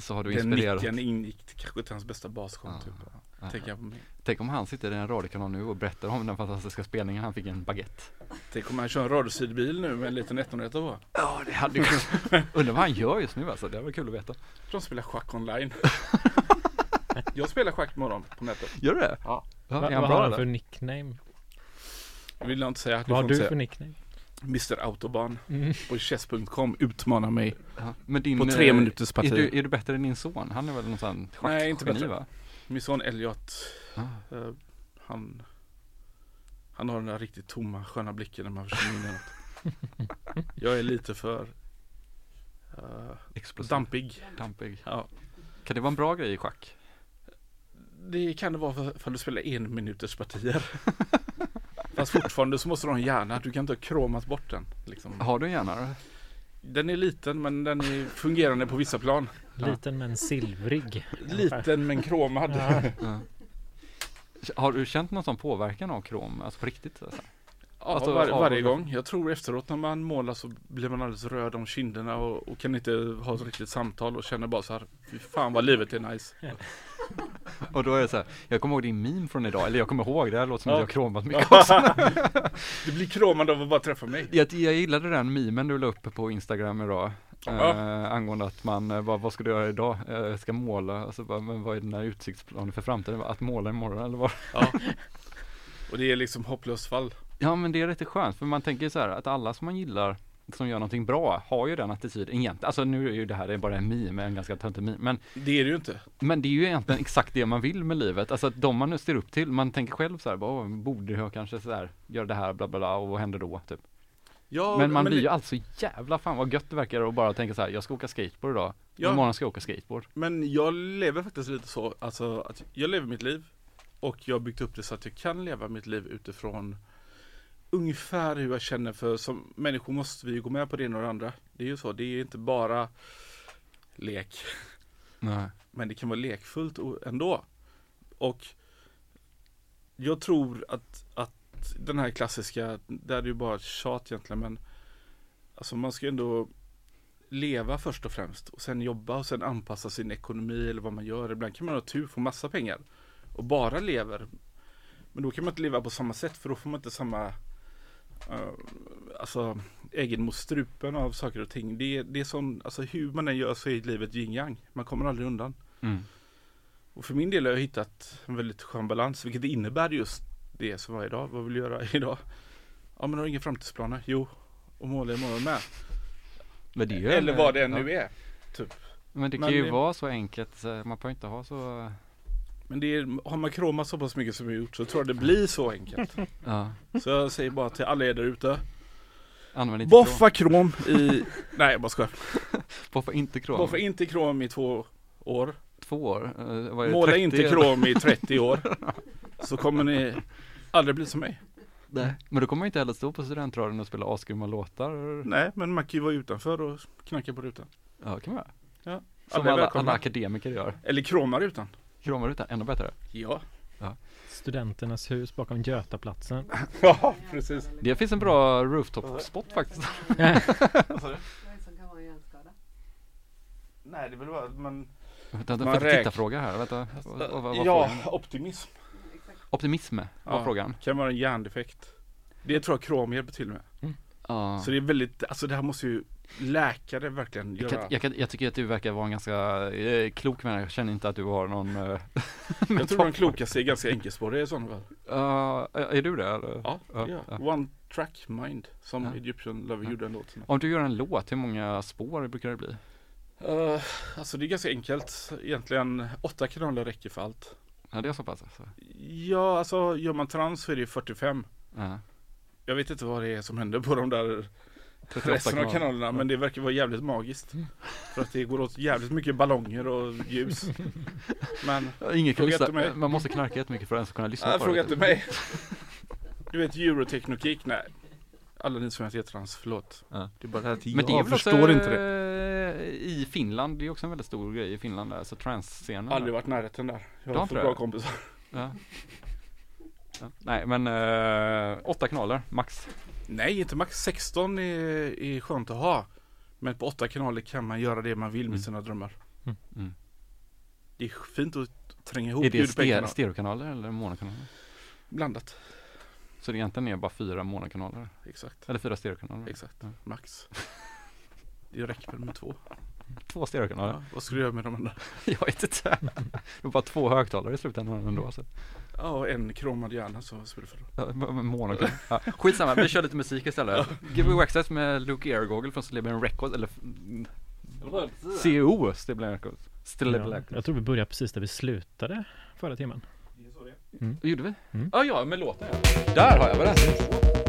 A: så har du
C: den
A: inspirerat.
C: nicken ingick kanske till hans bästa basshow
A: Ja.
C: typ.
A: Ja.
C: Tänker jag på mig.
A: Tänk om han sitter i en radiokanal nu och berättar om den fantastiska spelningen han fick en baguette.
C: Tänk om han kör en radiosidbil nu med en liten 101 på.
A: Ja, det hade ju (laughs) Undrar vad han gör just nu alltså. Det var kul att veta.
C: De spelar schack online. (laughs) jag spelar schack dem på nätet.
A: Gör du det?
C: Ja.
A: ja
B: Va,
A: är han
B: vad
A: bra
B: har han för nickname?
C: Vill jag inte säga. Du
B: Vad
C: får
B: har du för nickname?
C: Mr Autobahn
B: Mm.
C: på chess.com utmanar mig.
A: Ja. Din,
C: På tre
A: eh,
C: minuters parti.
A: Är du, är du bättre än din son? Han är väl någon sån
C: Nej, inte bättre.
A: va?
C: Min son Elliot,
A: Ah.
C: eh, han, han har den där riktigt tomma sköna blicken när man försöker in något. (laughs) Jag är lite för
A: Explosiv.
C: dampig.
A: Dampig.
C: Ja.
A: Kan det vara en bra grej i schack?
C: Det kan det vara för, för att du spelar en minuters partier. (laughs) Fast fortfarande så måste du ha en hjärna. Du kan inte ha kromat bort den. Liksom.
A: Har du en hjärna? då?
C: Den är liten men den är fungerande på vissa plan.
B: Liten men silvrig.
C: Liten men kromad.
B: Ja.
A: Ja. Har du känt någon sån påverkan av krom? Alltså på riktigt? Alltså?
C: Ja,
A: Alltså,
C: var, varje gång. Jag tror efteråt när man målar så blir man alldeles röd om kinderna och, och kan inte ha ett riktigt samtal och känner bara så här. Fy fan vad livet är nice. (laughs)
A: Och då är det så här, jag kommer ihåg din meme från idag, eller jag kommer ihåg det, här låter som
C: Ja.
A: att jag har kromat mycket också. (laughs)
C: det blir kråmande av att bara träffa mig.
A: Jag, jag gillade den memen du la upp på Instagram idag.
C: Ja.
A: Eh, angående att man, eh, vad, vad ska du göra idag? Jag ska måla, alltså, bara, men vad är den här utsiktsplanen för framtiden? Att måla imorgon eller vad?
C: Ja. (laughs) Och det är liksom hopplöst fall.
A: Ja men det är lite skönt för man tänker så här att alla som man gillar som gör någonting bra har ju den attityden egentligen. Alltså nu är ju det här det är bara en meme, en ganska töntig meme. Men,
C: Det är det ju inte.
A: men det är ju egentligen exakt det man vill med livet. Alltså att de man nu ser upp till, man tänker själv så här, bara, "Åh, borde jag kanske så här, göra det här, bla bla bla, och vad händer då? Typ.
C: Ja,
A: men man blir
C: det-
A: ju alltså jävla fan vad gött det verkar att bara tänka så här, jag ska åka skateboard idag.
C: Ja.
A: Imorgon ska jag åka skateboard.
C: Men jag lever faktiskt lite så, alltså att jag lever mitt liv och jag har byggt upp det så att jag kan leva mitt liv utifrån ungefär hur jag känner för som människor måste vi ju gå med på det ena och det andra. Det är ju så, det är inte bara lek.
A: Nej.
C: Men det kan vara lekfullt ändå. Och jag tror att, att den här klassiska, där är det ju bara tjat egentligen men Alltså man ska ändå leva först och främst och sen jobba och sen anpassa sin ekonomi eller vad man gör. Ibland kan man ha tur, få massa pengar och bara lever. Men då kan man inte leva på samma sätt för då får man inte samma uh, Alltså äggen mot strupen av saker och ting. Det, det är som, alltså hur man än gör så är livet yin yang. Man kommer aldrig undan.
A: Mm.
C: Och för min del har jag hittat en väldigt skön balans, vilket innebär just det som var idag. Vad vill jag göra (laughs) idag? Ja men har du inga framtidsplaner? Jo, och måla imorgon med.
A: Men det ju
C: Eller vad det än
A: ja.
C: nu är. Typ.
A: Men det kan
C: Men
A: ju
C: det-
A: vara så enkelt, man behöver inte ha så
C: Men det är, har man kromat så pass mycket som har gjort så tror jag det blir så enkelt. (laughs)
A: Ja,
C: Så jag säger bara till alla er där ute.
A: använd inte krom.
C: Boffa krom i... (laughs) Nej jag bara skojar. (laughs)
A: Boffa inte krom.
C: Boffa inte krom i två år.
A: Två år. Eh, vad är det,
C: Måla
A: 30
C: inte krom i 30 år. Så kommer ni aldrig bli som mig.
A: Nej. Men då kommer man inte heller stå på studentradion och spela asgrymma låtar.
C: Nej men man kan ju vara utanför och knacka på rutan.
A: Ja, kan man göra.
C: Ja.
A: Som
C: Alla
A: alla, akademiker gör.
C: Eller kroma rutan.
A: Kramar ännu bättre.
C: Ja.
B: Studenternas hus bakom Götaplatsen. (laughs)
C: Ja precis.
A: Det finns en bra rooftop spot faktiskt. (laughs)
C: Nej det är väl bara man
A: Vänta,
C: Man
A: man
C: räk-
A: tittarfråga här. Vänta, vad, vad, vad
C: Ja, optimism
A: Optimism var
C: Ja.
A: frågan.
C: kan vara en hjärndefekt. Det tror jag krom hjälper till med.
A: Ja.
C: Så det är väldigt, alltså det här måste ju läkare verkligen
A: Jag,
C: göra.
A: kan, jag, kan, jag tycker att du verkar vara en ganska eh, klok människa, jag känner inte att du har någon eh, (laughs)
C: Jag tror (laughs) den klokaste är ganska enkelspårig i sådana fall.
A: Ja, är du det eller?
C: Ja,
A: ja.
C: ja. One Track Mind som
A: Ja.
C: Egyptian Lover
A: Ja.
C: gjorde en låt.
A: Om du gör en låt, hur många spår brukar det bli?
C: Uh, alltså det är ganska enkelt. Egentligen åtta kanaler räcker för allt.
A: Ja det är så pass alltså?
C: Ja, alltså gör man trans så är det 45.
A: Ja.
C: Jag vet inte vad det är som händer på de där
A: 38
C: resten av
A: kanaler.
C: kanalerna men det verkar vara jävligt magiskt. För att det går åt jävligt mycket ballonger och ljus. Men
A: Ja, Ingen kan
C: Fråga
A: lyssna,
C: mig.
A: man måste knarka jättemycket för att ens kunna lyssna
C: Nej,
A: på
C: fråga
A: det.
C: inte mig. Du vet Eurotechnokick? Nej. Alla ni som heter trans, förlåt.
A: Ja.
C: Det är bara det här att
A: Men det är
C: jag
A: väl också
C: förstår inte det.
A: eh, i Finland, det är också en väldigt stor grej i Finland där, så transscenen.
C: Aldrig varit i närheten där. Jag
A: har det?
C: bra kompisar.
A: Ja. Ja. Nej men eh, åtta kanaler, max.
C: Nej, inte max 16 är, är skönt att ha. Men på åtta kanaler kan man göra det man vill med
A: Mm.
C: sina drömmar.
A: Mm.
C: Det är fint att tränga ihop
A: Är det ste- stereokanaler eller monokanaler?
C: Blandat.
A: Så det egentligen är bara fyra monokanaler?
C: Exakt.
A: Eller fyra stereokanaler?
C: Exakt.
A: Ja.
C: Max. (laughs) Det räcker väl med två.
A: Två stereokanaler?
C: Ja, vad ska du göra med de andra? (laughs)
A: Jag vet inte. Det var bara två högtalare i slutändan ändå alltså.
C: Ja, och en kromad hjärna så spelar det för roll. (laughs)
A: Ja, skitsamma, vi kör lite musik istället. Give Me Access med Luke Airgoggle från Stilleben Records, eller mm, CO Stilleben Records. Stilleben
B: Ja,
A: Records.
B: jag tror vi börjar precis där vi slutade förra timmen.
A: Vad gjorde vi?
B: Mm.
A: Ja, ja, med låten ja. Där har jag den.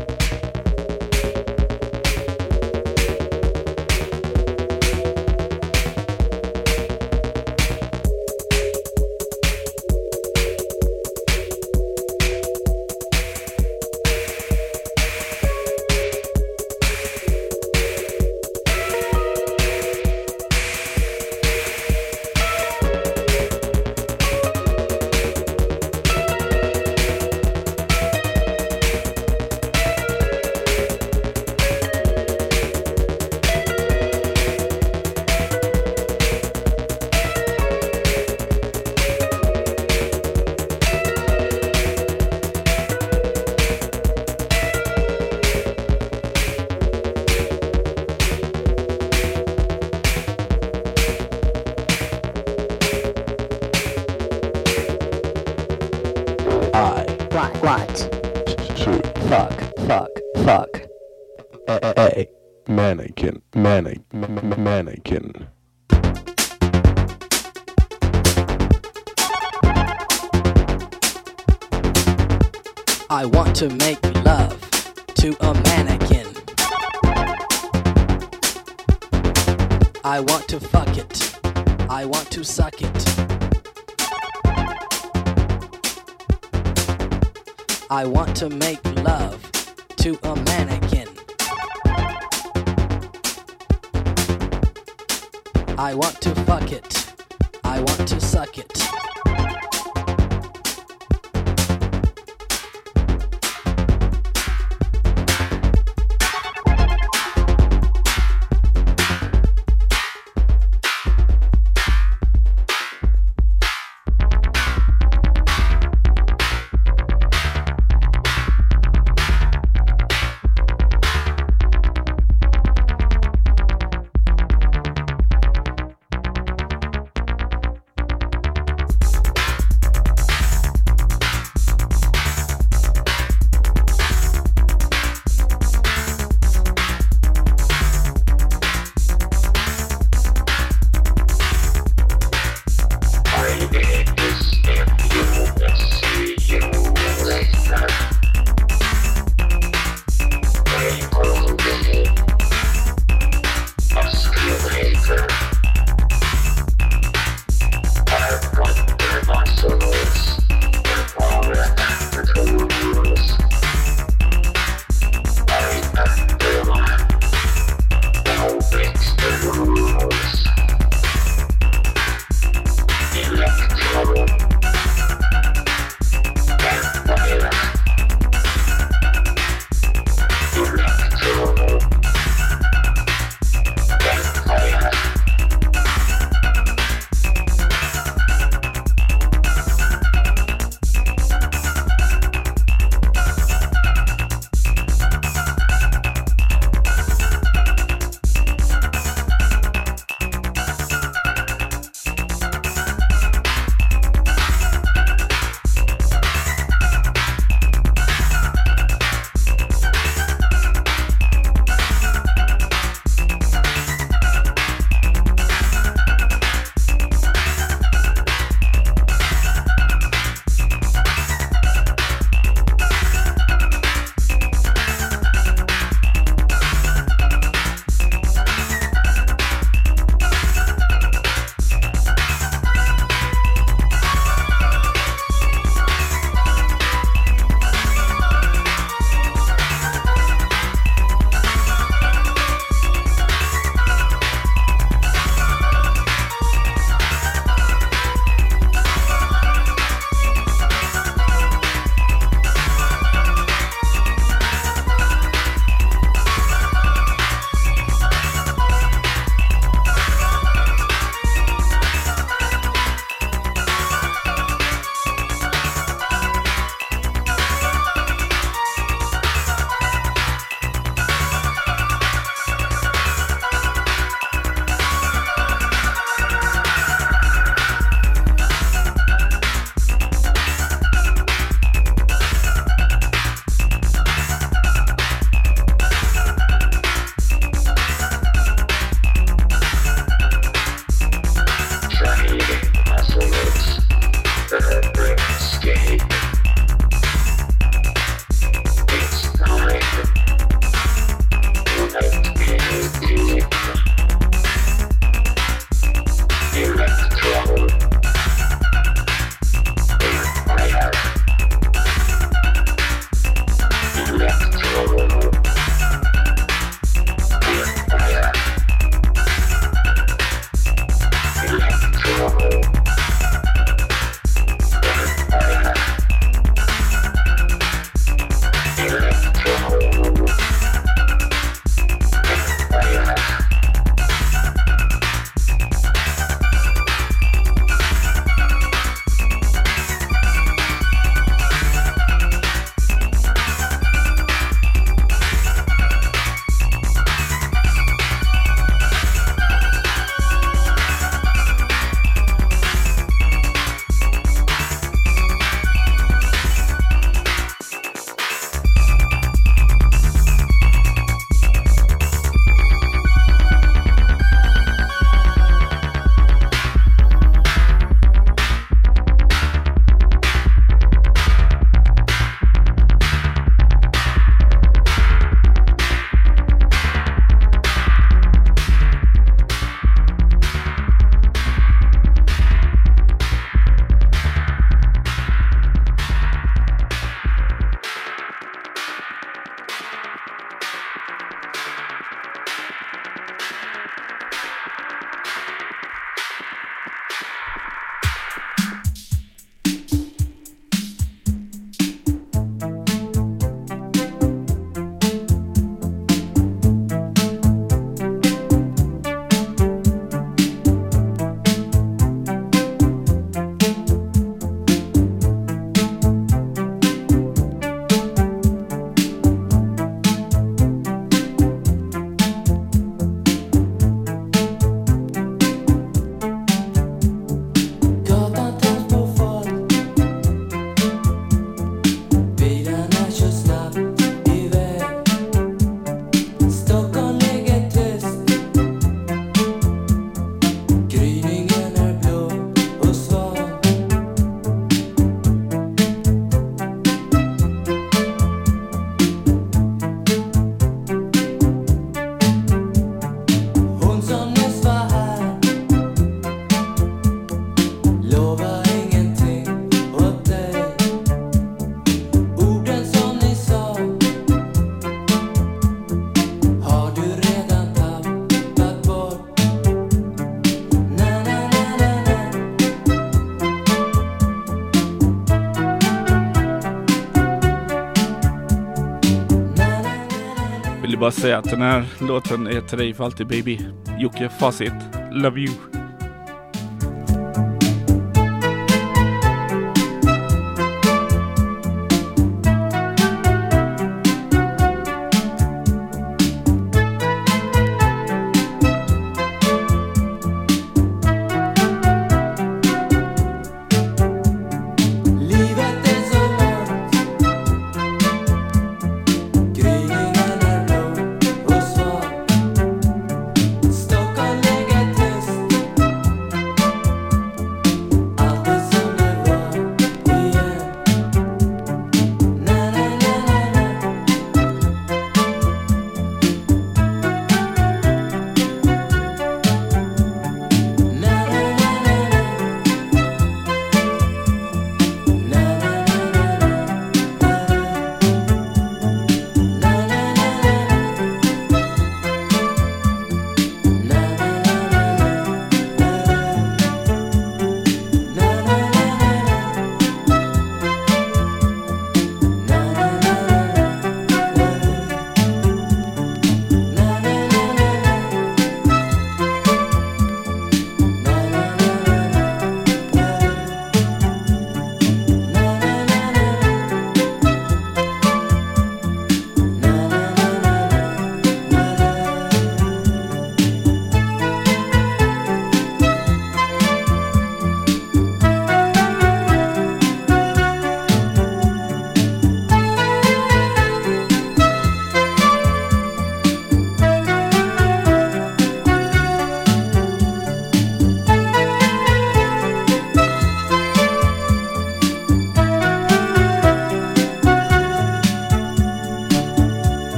H: Bara säga att den här låten är till dig för alltid baby. Jocke Facit, Love You.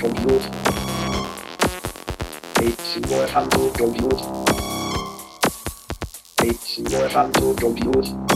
I: Compute. 18 Uhr Handtuch Compute. 18 Uhr Handtuch Compute.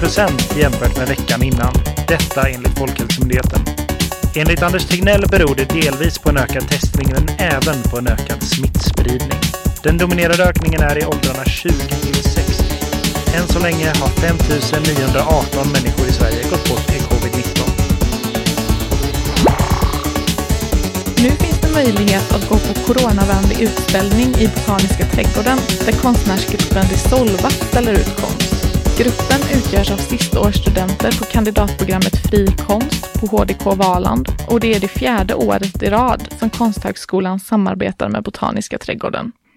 J: Procent jämfört med veckan innan. Detta enligt Folkhälsomyndigheten. Enligt Anders Tegnell beror det delvis på en ökad testning men även på en ökad smittspridning. Den dominerade ökningen är i åldrarna 20 till 60. Än så länge har 5 918 människor i Sverige gått bort i covid-19.
K: Nu finns det möjlighet att gå på coronavänlig utställning i Botaniska trädgården där konstnärsgruppen Dissolva ställer ut konst. Gruppen utgörs av sistaårsstudenter på kandidatprogrammet Fri konst på HDK Valand och det är det fjärde året i rad som Konsthögskolan samarbetar med Botaniska trädgården.